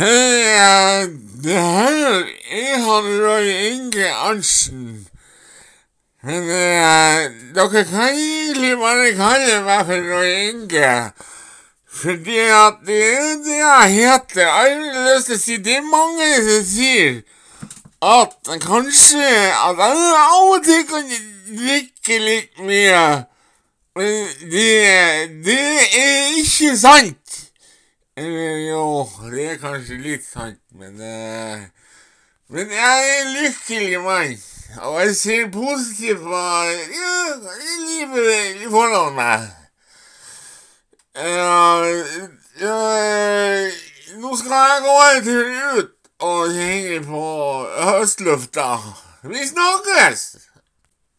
Eh, Det her er Roy Inge Arntzen. Men eh, dere kan egentlig bare kalle meg for Roy Inge. Fordi at det er det jeg heter. Jeg har lyst til å si det er mange som sier at kanskje at jeg av og til kan drikke litt mye. Men det, det er ikke sant. Eller jo, det er kanskje litt sant, men uh, Men jeg er en lykkelig mann, og jeg ser positivt på ja, livet foran meg. Uh, uh, nå skal jeg gå en tur ut og henge på høstlufta. Vi snakkes!